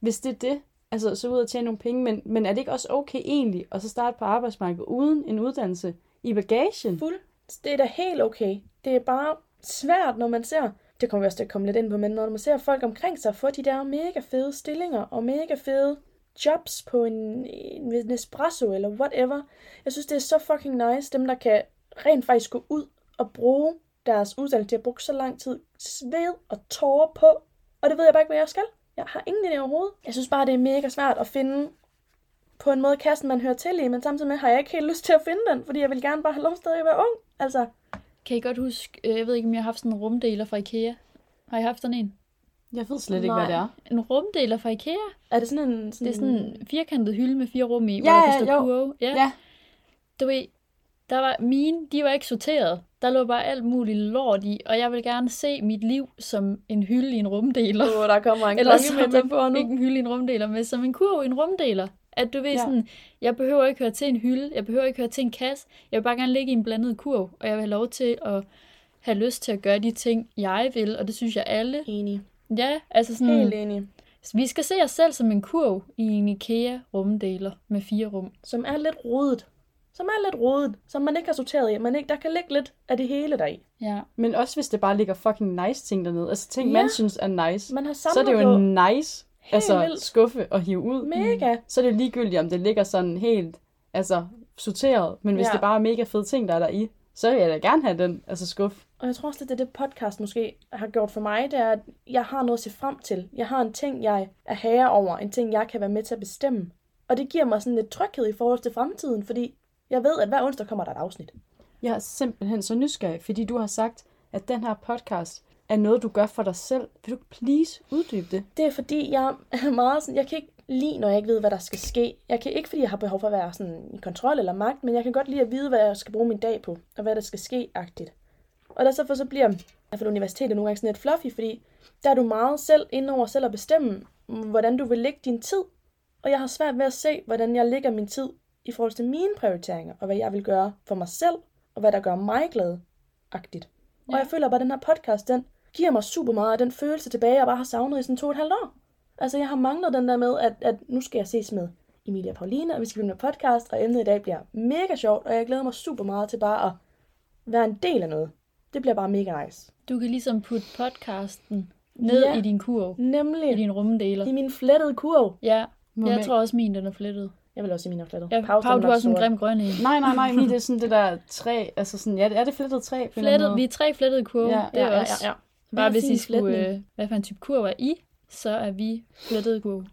Hvis det er det, altså så ud og tjene nogle penge, men, men er det ikke også okay egentlig, at så starte på arbejdsmarkedet uden en uddannelse i bagagen? Fuld. Det er da helt okay. Det er bare svært, når man ser, det kommer vi også til at komme lidt ind på, men når man ser folk omkring sig få de der mega fede stillinger og mega fede jobs på en, en Nespresso eller whatever. Jeg synes, det er så fucking nice, dem der kan rent faktisk gå ud og bruge deres uddannelse. De har brugt så lang tid sved og tårer på, og det ved jeg bare ikke, hvad jeg skal. Jeg har ingen idé overhovedet. Jeg synes bare, det er mega svært at finde på en måde kassen, man hører til i, men samtidig med har jeg ikke helt lyst til at finde den, fordi jeg vil gerne bare have lov stadig at være ung. Altså, Kan I godt huske, øh, jeg ved ikke, om jeg har haft sådan en rumdeler fra Ikea? Har I haft sådan en? Jeg ved slet ikke, Nej. hvad det er. En rumdeler fra Ikea? er det sådan en... Sådan Det er sådan en firkantet hylde med fire rum i, Ja, hvor der ja, kan stå jo. kurve. Ja. Ja. Du ved, der var mine, de var ikke sorteret. Der lå bare alt muligt lort i, og jeg vil gerne se mit liv som en hylde i en rumdeler. Åh, der kommer en Eller som klokkemetafor en, nu. ikke en hylde i en rumdeler, men som en kurv i en rumdeler. At du ved ja. sådan, jeg behøver ikke høre til en hylde, jeg behøver ikke høre til en kasse, jeg vil bare gerne ligge i en blandet kurv, og jeg vil have lov til at have lyst til at gøre de ting, jeg vil, og det synes jeg alle. Enig. Ja, altså sådan, Helt enig. vi skal se os selv som en kurv i en IKEA rumdeler med fire rum. Som er lidt rodet. Som er lidt rodet. Som man ikke har sorteret i. Man ikke, der kan ligge lidt af det hele deri. Ja. Men også hvis det bare ligger fucking nice ting dernede. Altså ting, Ja. man synes er nice. Man har Så er det jo en nice altså, vildt. skuffe at hive ud. mega. Så er det ligegyldigt, om det ligger sådan helt altså, sorteret. Men hvis Ja. det bare er mega fede ting, der er der i, så vil jeg da gerne have den altså, skuff. Og jeg tror også, at det er det podcast måske har gjort for mig, det er, at jeg har noget at se frem til. Jeg har en ting, jeg er herre over. En ting, jeg kan være med til at bestemme. Og det giver mig sådan lidt tryghed i forhold til fremtiden, fordi jeg ved, at hver onsdag kommer der et afsnit. Jeg er simpelthen så nysgerrig, fordi du har sagt, at den her podcast er noget, du gør for dig selv. Vil du please uddybe det? Det er fordi, jeg er meget sådan, jeg kan ikke lide, når jeg ikke ved, hvad der skal ske. Jeg kan ikke, fordi jeg har behov for at være sådan i kontrol eller magt, men jeg kan godt lide at vide, hvad jeg skal bruge min dag på, og hvad der skal ske-agtigt. Og der så, så bliver i hvert fald universitetet nogle gange sådan lidt fluffy, fordi der er du meget selv inde over selv at bestemme, hvordan du vil lægge din tid. Og jeg har svært ved at se, hvordan jeg lægger min tid i forhold til mine prioriteringer, og hvad jeg vil gøre for mig selv, og hvad der gør mig glad-agtigt. Og Ja. jeg føler bare, at den her podcast, den giver mig super meget af den følelse tilbage, jeg bare har savnet i sådan to og et halvt år. Altså, jeg har manglet den der med, at, at nu skal jeg ses med Emilia og Pauline, og vi skal blive med podcast, og emnet i dag bliver mega sjovt, og jeg glæder mig super meget til bare at være en del af noget. Det bliver bare mega nice. Du kan ligesom putte podcasten ned Ja. i din kurv, i Nemlig din rumdeler. i min flettede kurv. Ja, Må jeg tror også min den er flettet. Jeg vil også sige min er flettet. Ja, Pau, den du har også en grim grøn en. Nej, nej, nej, min det er sådan det der træ, altså sådan, ja, er det flettet træ? Flettet, vi er tre flettede kurve. Ja, det er ja, ja, også. ja, ja. Bare Hvad hvis I skulle, øh, hvad for en type kurv er I, så er vi flettede kurve.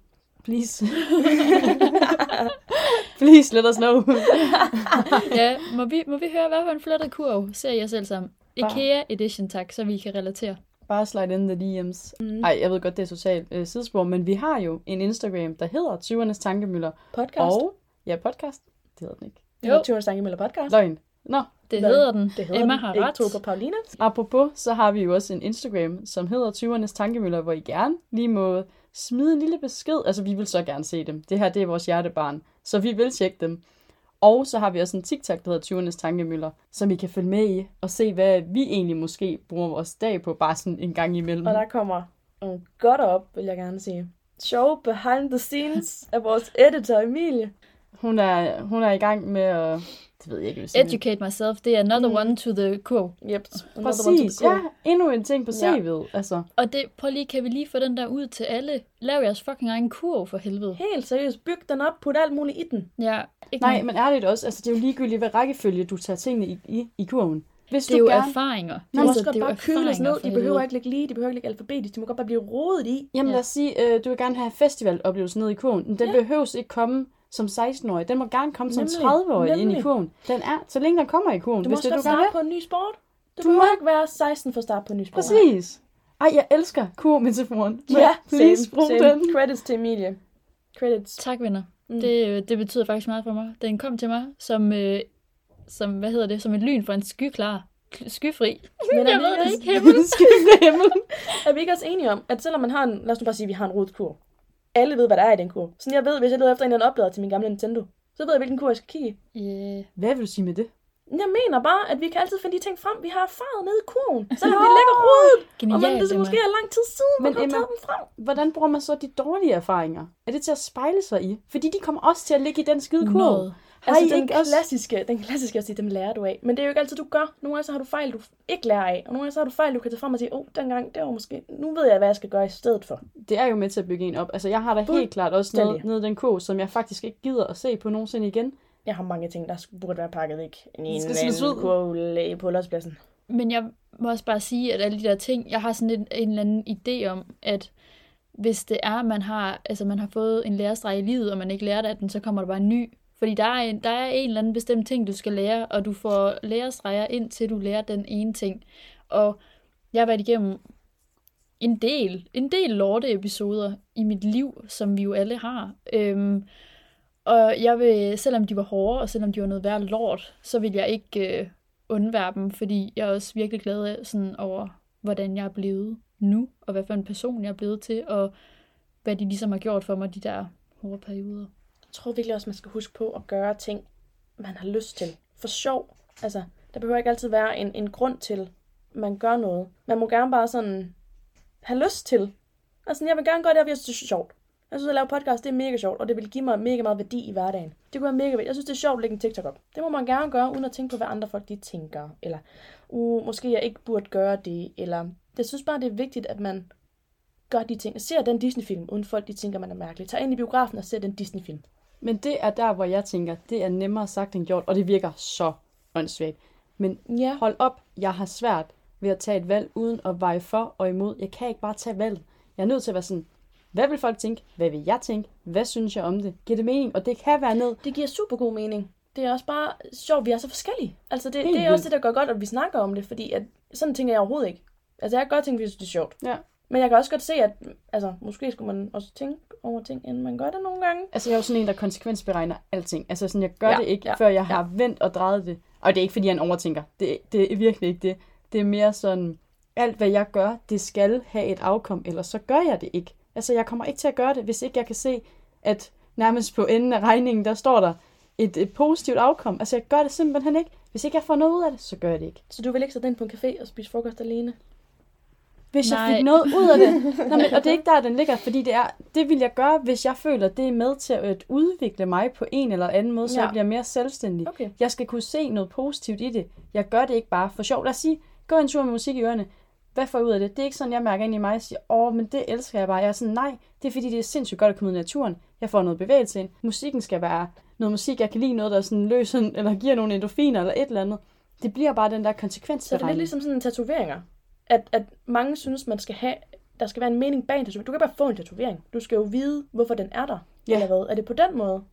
Please. Please, let us know. ja, må vi, må vi høre, hvad for en flettet kurv ser jeg selv som? IKEA Edition, tak, så vi kan relatere. Bare slide in the DM's. Mm. Ej, jeg ved godt, det er totalt øh, sidespor, men vi har jo en Instagram, der hedder 20'ernes tankemøller. Podcast. Og, ja, podcast. Det hedder den ikke. Det er Tjørens Stangemøller podcast. Løgn. Nå, Det Hvad? hedder den. Det hedder Emma den. har Ikke ret. tro på Pauline. apropos, så har vi jo også en Instagram, som hedder 20'ernes tankemøller, hvor I gerne lige må smide en lille besked. Altså, vi vil så gerne se dem. Det her, det er vores hjertebarn. Så vi vil tjekke dem. Og så har vi også en TikTok, der hedder 20'ernes tankemøller, som I kan følge med i og se, hvad vi egentlig måske bruger vores dag på, bare sådan en gang imellem. Og der kommer nogle godt op, vil jeg gerne sige. Show behind the scenes af vores editor Emilie. Hun er, hun er i gang med at... Det ved jeg ikke, hvis jeg- Educate myself, det er another Mm. one to the kurv. Yep. Præcis, ja. Endnu en ting på Ja. CV'et. Altså, Og det, prøv lige, kan vi lige få den der ud til alle? Lav jeres fucking egen kurv for helvede. Helt seriøst, byg den op, put alt muligt i den. Ja, ikke nej, noget. men ærligt også, altså, det er jo ligegyldigt, hvad rækkefølge du tager tingene i, i, i kurven. Hvis det er du jo gerne... erfaringer. Er må det godt bare erfaringer ned. De behøver ikke ligge lige, de behøver ikke ligge alfabetisk. De må godt bare blive rodet i. Jamen Ja. lad os sige, øh, du vil gerne have festivaloplevelsen ned i kurven. Den Ja. behøves ikke komme som 16-årig. Den må gerne komme som Nemlig. 30-årig ind i kurven. Den er, så længe den kommer i kurven, Du må hvis det er, du starte på en ny sport. Du, Du må- ikke være 16 for at starte på en ny sport. Præcis. Ej, jeg elsker kur-metaforen. Må Ja, please bruge same. den? Credits til Emilie. Credits. Tak, venner. Mm. Det, øh, det betyder faktisk meget for mig. Den kom til mig som, øh, som hvad hedder det, som et lyn fra en skyklar, skyfri. Men er Jeg ved det ikke. Himmel. Himmel. Er vi ikke også enige om, at selvom man har en, lad os nu bare sige, at vi har en rodet kur. Alle ved, hvad der er i den kur. Så jeg ved, hvis jeg leder efter en eller anden oplader til min gamle Nintendo, så ved jeg, hvilken kur jeg skal kigge i. Yeah. Hvad vil du sige med det? Jeg mener bare, at vi kan altid finde de ting frem, vi har erfaret nede i kurven. Selvom de ligger rodet, og man Genialt, det så Emma. måske er lang tid siden, man Men har Emma- taget dem frem. Hvordan bruger man så de dårlige erfaringer? Er det til at spejle sig i? Fordi de kommer også til at ligge i den skide kurv. Noget. Altså I den ikke også... klassiske, den klassiske at sige, dem lærer du af. Men det er jo ikke altid, du gør. Nogle gange så har du fejl, du ikke lærer af. Og nogle gange så har du fejl, du kan tage frem og sige, åh, oh, dengang, det var måske, nu ved jeg, hvad jeg skal gøre i stedet for. Det er jo med til at bygge en op. Altså, jeg har da helt klart også noget nede den kurv, som jeg faktisk ikke gider at se på nogensinde igen. Jeg har mange ting, der burde være pakket væk i en skal smides ud. anden kurv på Lodspladsen. Men jeg må også bare sige, at alle de der ting, jeg har sådan en, en eller anden idé om, at hvis det er, man har, altså man har fået en lærestreg i livet, og man ikke lærer det af den, så kommer der bare en ny. Fordi der er, en, der er en eller anden bestemt ting, du skal lære, og du får lærestreger indtil du lærer den ene ting. Og jeg har været igennem en del, en del lorte episoder i mit liv, som vi jo alle har. Øhm, og jeg vil, selvom de var hårde, og selvom de var noget værd lort, så vil jeg ikke øh, undvære dem, fordi jeg er også virkelig glad af, sådan over, hvordan jeg er blevet nu, og hvad for en person jeg er blevet til, og hvad de ligesom har gjort for mig, de der hårde perioder. Jeg tror virkelig også, man skal huske på at gøre ting, man har lyst til. For sjov. Altså, der behøver ikke altid være en, en grund til, man gør noget. Man må gerne bare sådan have lyst til. Altså, jeg vil gerne gøre det, fordi jeg synes, det er sjovt. Jeg synes, at lave podcast, det er mega sjovt, og det vil give mig mega meget værdi i hverdagen. Det kunne være mega værdi. Jeg synes, det er sjovt at lægge en TikTok op. Det må man gerne gøre, uden at tænke på, hvad andre folk de tænker. Eller, uh, måske jeg ikke burde gøre det. Eller, jeg synes bare, det er vigtigt, at man gør de ting. Ser den Disney-film, uden folk de tænker, man er mærkelig. Tag ind i biografen og se den Disney-film. Men det er der, hvor jeg tænker, det er nemmere sagt end gjort, og det virker så åndssvagt. Men Ja. hold op, jeg har svært ved at tage et valg uden at veje for og imod. Jeg kan ikke bare tage valget. Jeg er nødt til at være sådan, hvad vil folk tænke? Hvad vil jeg tænke? Hvad synes jeg om det? Giver det mening? Og det kan være ned. Det giver super god mening. Det er også bare sjovt, vi er så forskellige. Altså det, Helt det er også vildt. det, der gør godt, at vi snakker om det, fordi at, sådan tænker jeg overhovedet ikke. Altså jeg kan godt tænke, synes, det er sjovt. Ja. Men jeg kan også godt se, at altså, måske skulle man også tænke over ting, inden man gør det nogle gange. Altså, jeg er jo sådan en, der konsekvensberegner alting. Altså, sådan, jeg gør Ja, det ikke, ja, før jeg har vendt og drejet det. Og det er ikke, fordi jeg en overtænker. Det, det er virkelig ikke det. Det er mere sådan, alt hvad jeg gør, det skal have et afkom, ellers så gør jeg det ikke. Altså, jeg kommer ikke til at gøre det, hvis ikke jeg kan se, at nærmest på enden af regningen, der står der et, et positivt afkom. Altså, jeg gør det simpelthen ikke. Hvis ikke jeg får noget ud af det, så gør jeg det ikke. Så du vil ikke sætte ind på en café og spise frokost alene? Hvis jeg Nej. fik noget ud af det. Nå, men, og det er ikke der, den ligger, fordi det er, det vil jeg gøre, hvis jeg føler, det er med til at udvikle mig på en eller anden måde, så Ja. jeg bliver mere selvstændig. Okay. Jeg skal kunne se noget positivt i det. Jeg gør det ikke bare for sjov. Lad os sige, gå en tur med musik i ørerne. Hvad får jeg ud af det? Det er ikke sådan, jeg mærker ind i mig og siger, åh, men det elsker jeg bare. Jeg er sådan, nej, det er fordi, det er sindssygt godt at komme ud i naturen. Jeg får noget bevægelse ind. Musikken skal være noget musik, jeg kan lide noget, der sådan løser, eller giver nogle endorfiner eller et eller andet. Det bliver bare den der Så er det konsekvensberegning. lidt ligesom sådan en tatoveringer. At, at mange synes, man skal have, der skal være en mening bag en tatovering. Du kan bare få en tatovering. Du skal jo vide, hvorfor den er der. Ja. Eller hvad? Er det på den måde?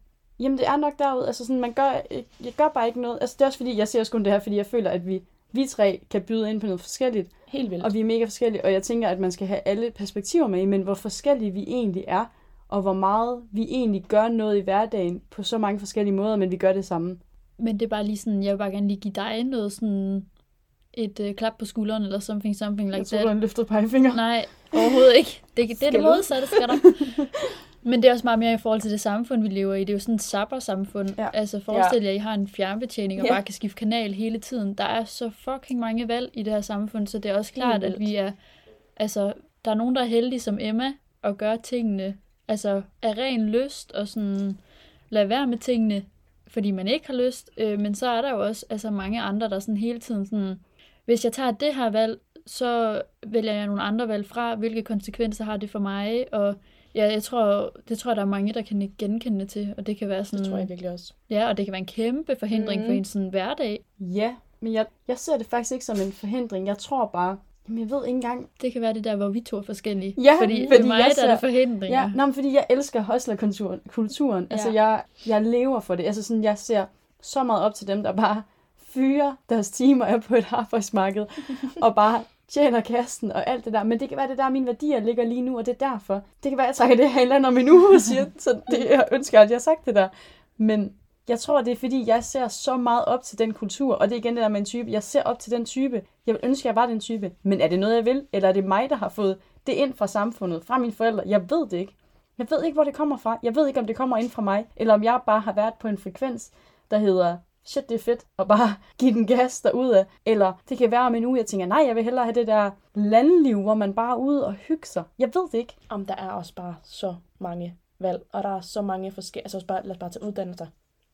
Jamen, det er nok derude. Altså, sådan, man gør, jeg gør bare ikke noget. Altså, det er også fordi, jeg ser også kun det her, fordi jeg føler, at vi, vi tre kan byde ind på noget forskelligt. Helt vildt. Og vi er mega forskellige, og jeg tænker, at man skal have alle perspektiver med men hvor forskellige vi egentlig er, og hvor meget vi egentlig gør noget i hverdagen på så mange forskellige måder, men vi gør det samme. Men det er bare lige sådan, jeg vil bare gerne lige give dig noget sådan, et øh, klap på skulderen, eller something, something like Jeg tror, that. har en løftet pegefinger. Nej, overhovedet ikke. Det, det er det modsatte, skal der. Men det er også meget mere i forhold til det samfund, vi lever i. Det er jo sådan et sapper-samfund. Ja. Ja. Altså forestil jer, at I har en fjernbetjening og Ja. bare kan skifte kanal hele tiden. Der er så fucking mange valg i det her samfund, så det er også klart, at vi er... Altså, der er nogen, der er heldige som Emma og gør tingene altså af ren lyst og sådan lade være med tingene, fordi man ikke har lyst. Øh, men så er der jo også altså, mange andre, der sådan hele tiden sådan, hvis jeg tager det her valg, så vælger jeg nogle andre valg fra. Hvilke konsekvenser har det for mig? Og ja, jeg tror, det tror jeg, der er mange, der kan genkende til. Og det kan være sådan, Det tror jeg virkelig også. ja, og det kan være en kæmpe forhindring Mhm. for en sådan hverdag. Ja, men jeg, jeg ser det faktisk ikke som en forhindring. Jeg tror bare, jamen jeg ved ikke engang, Det kan være det der, hvor vi to er forskellige. Ja, fordi, fordi for mig jeg der er det ser- forhindringer. Ja, nå, men fordi jeg elsker hustlerkulturen. Kulturen. Altså, Ja. jeg, jeg lever for det. Altså, sådan, jeg ser så meget op til dem, der bare fyre deres timer af på et arbejdsmarked, og bare tjener kassen og alt det der. Men det kan være, det der mine værdier ligger lige nu, og det er derfor. Det kan være, jeg trækker det her eller om en uge og siger, så det, jeg ønsker, at jeg har sagt det der. Men jeg tror, det er fordi, jeg ser så meget op til den kultur, og det er igen det der med en type. Jeg ser op til den type. Jeg vil ønske, at jeg var den type. Men er det noget, jeg vil? Eller er det mig, der har fået det ind fra samfundet, fra mine forældre? Jeg ved det ikke. Jeg ved ikke, hvor det kommer fra. Jeg ved ikke, om det kommer ind fra mig, eller om jeg bare har været på en frekvens, der hedder shit, det er fedt, og bare give den gas derude. Eller det kan være om en uge, jeg tænker, nej, jeg vil hellere have det der landliv, hvor man bare er ude og hygge sig. Jeg ved det ikke. Om der er også bare så mange valg, og der er så mange forskellige, altså også bare, lad os bare tage uddannelser.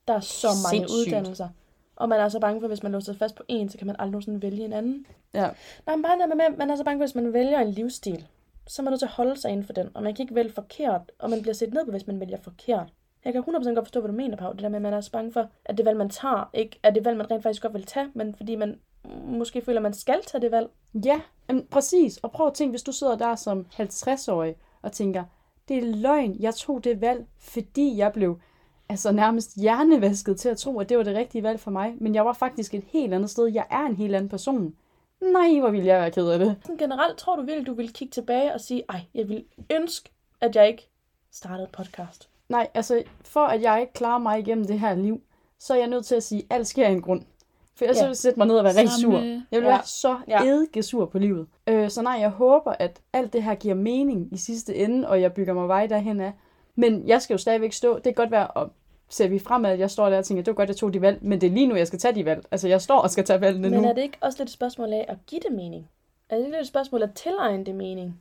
Der er så mange Sindssygt. uddannelser. Og man er så bange for, at hvis man låser fast på en, så kan man aldrig nogensinde vælge en anden. Ja. Nej, men bare med, man er så bange for, at hvis man vælger en livsstil, så er man nødt til at holde sig inden for den. Og man kan ikke vælge forkert, og man bliver set ned på, hvis man vælger forkert. Jeg kan 100% godt forstå, hvad du mener, Pau. Det der med, at man er så bange for, at det valg, man tager, ikke er det valg, man rent faktisk godt vil tage, men fordi man måske føler, at man skal tage det valg. Ja, men præcis. Og prøv at tænke, hvis du sidder der som 50-årig og tænker, det er løgn, jeg tog det valg, fordi jeg blev altså nærmest hjernevasket til at tro, at det var det rigtige valg for mig. Men jeg var faktisk et helt andet sted. Jeg er en helt anden person. Nej, hvor ville jeg være ked af det. Sådan generelt tror du virkelig, du vil kigge tilbage og sige, ej, jeg vil ønske, at jeg ikke startede podcast. Nej, altså for at jeg ikke klarer mig igennem det her liv, så er jeg nødt til at sige, at alt sker af en grund. For ellers Ja. ja. vil jeg sætte mig ned og være rigtig sur. Jeg vil Ja. være så Ja. eddike-sur på livet. Øh, så nej, jeg håber, at alt det her giver mening i sidste ende, og jeg bygger mig vej derhen af. Men jeg skal jo stadigvæk stå. Det kan godt være, og ser vi fremad, at jeg står der og tænker, det var godt, jeg tog de valg, men det er lige nu, jeg skal tage de valg. Altså, jeg står og skal tage valgene Men nu. er det ikke også lidt et spørgsmål af at give det mening? Er det ikke lidt et spørgsmål at tilegne det mening?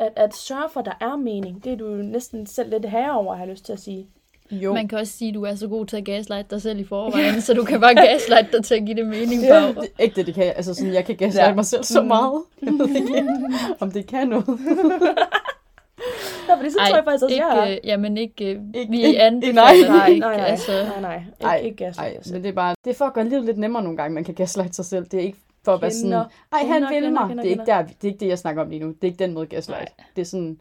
At, at sørge for, at der er mening. Det er du jo næsten selv lidt herre over, har jeg lyst til at sige. Jo, Man kan også sige, at du er så god til at gaslighte dig selv i forvejen, så du kan bare gaslighte dig til at give det mening på. det, er ikke det, det kan jeg. Altså, sådan, jeg kan gaslighte Ja. mig selv så Mm. meget. Jeg ved ikke, om det kan noget. Nå, fordi så tror jeg faktisk også, ikke, jeg er. øh, jamen ikke, øh, Ikke- vi ikke- nej. anbefaler Nej, dig ikke, nej, nej, altså. nej, nej. Ikke, Ej, ikke gas. Nej, men det er bare, det er for at gøre livet lidt nemmere nogle gange, man kan gaslighte sig selv. Det er ikke for at være sådan, ej, han kender, vil kender, mig. kender, det, er ikke der, det er ikke det, jeg snakker om lige nu. Det er ikke den måde gaslight. Nej. Det er sådan,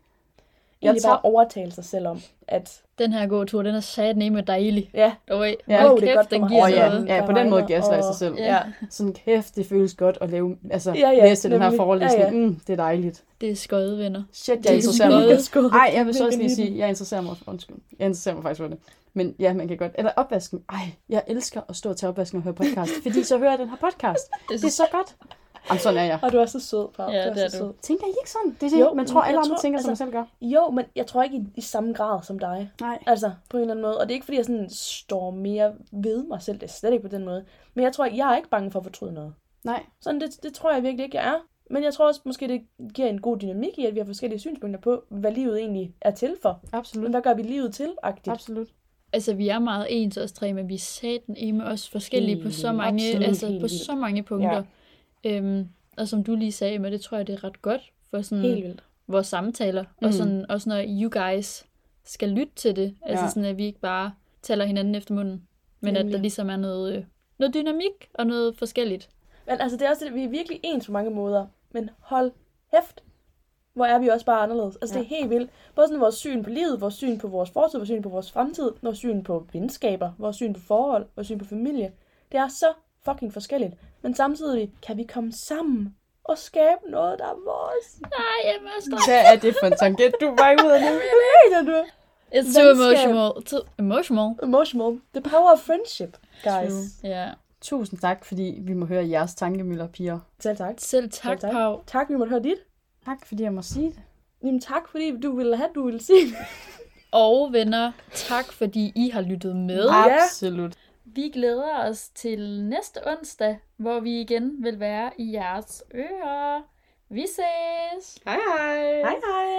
Egentlig tager- bare overtale sig selv om, at Den her gåtur, den er sat med dejlig. ja, Oj, Ja. Wow, det er kæft, godt den giver åh ja, noget. ja, på den måde gaslight sig og- selv. Ja. Sådan, kæft, det føles godt at lave, altså, Ja, ja, læse den her forelæsning. Ja, ja. Mm, det er dejligt. Det er skøde, venner. Shit, Det jeg er interesserer mig. Skål. Ej, jeg vil så Jeg også lige sige, jeg interesserer mig, undskyld, jeg interesserer mig faktisk for det. Men ja, man kan godt. Eller opvasken. Ej, jeg elsker at stå og tage opvasken og høre podcast, fordi så hører jeg den her podcast. Det er så godt. Jamen, sådan er jeg. Og du er så sød, Pau. Ja, du er det er så du. sød. Tænker I ikke sådan? Det er det, Jo, man tror, men alle andre tror- tænker, som altså- man selv gør. Jo, men jeg tror ikke i, i samme grad som dig. Nej. Altså, på en eller anden måde. Og det er ikke, fordi jeg sådan står mere ved mig selv. Det er slet ikke på den måde. Men jeg tror, jeg er ikke bange for at fortryde noget. Nej. Sådan, det, det tror jeg virkelig ikke, jeg er. Men jeg tror også, måske det giver en god dynamik i, at vi har forskellige synspunkter på, hvad livet egentlig er til for. Men Absolut. hvad gør vi livet til, agtigt? Absolut. Altså, vi er meget ens os tre, men vi er satan med også forskellige på Helt så mange, Absolut altså, på så mange punkter. Ja. Øhm, og som du lige sagde, men det tror jeg, det er ret godt for sådan Helt vildt. vores samtaler. Mm. Mm. Og sådan, også når you guys skal lytte til det. Altså Ja. sådan, at vi ikke bare taler hinanden efter munden. Men at Nemlig. der ligesom er noget, øh, noget dynamik og noget forskelligt. Men altså, det er også det, vi er virkelig ens på mange måder. Men hold hæft, hvor er vi også bare anderledes. Altså, ja. det er helt vildt. Både sådan vores syn på livet, vores syn på vores fortid, vores syn på vores fremtid, vores syn på venskaber, vores syn på forhold, vores syn på familie. Det er så fucking forskelligt. Men samtidig kan vi komme sammen og skabe noget, der er vores. Nej, jeg er Hvad er det for en tangent, du var ud af nu? Hvad mener du? It's too emotional. Too emotional. Emotional. The power of friendship, guys. True. Ja. Tusind tak, fordi vi må høre jeres tankemøller, piger. Selv tak. Selv tak, Selv tak. Pau. Tak, vi måtte høre dit. Tak, fordi jeg må sige det. Jamen tak, fordi du ville have, du ville sige det. Og venner, tak fordi I har lyttet med. Ja. Absolut. Vi glæder os til næste onsdag, hvor vi igen vil være i jeres ører. Vi ses! Hej hej. Hej hej.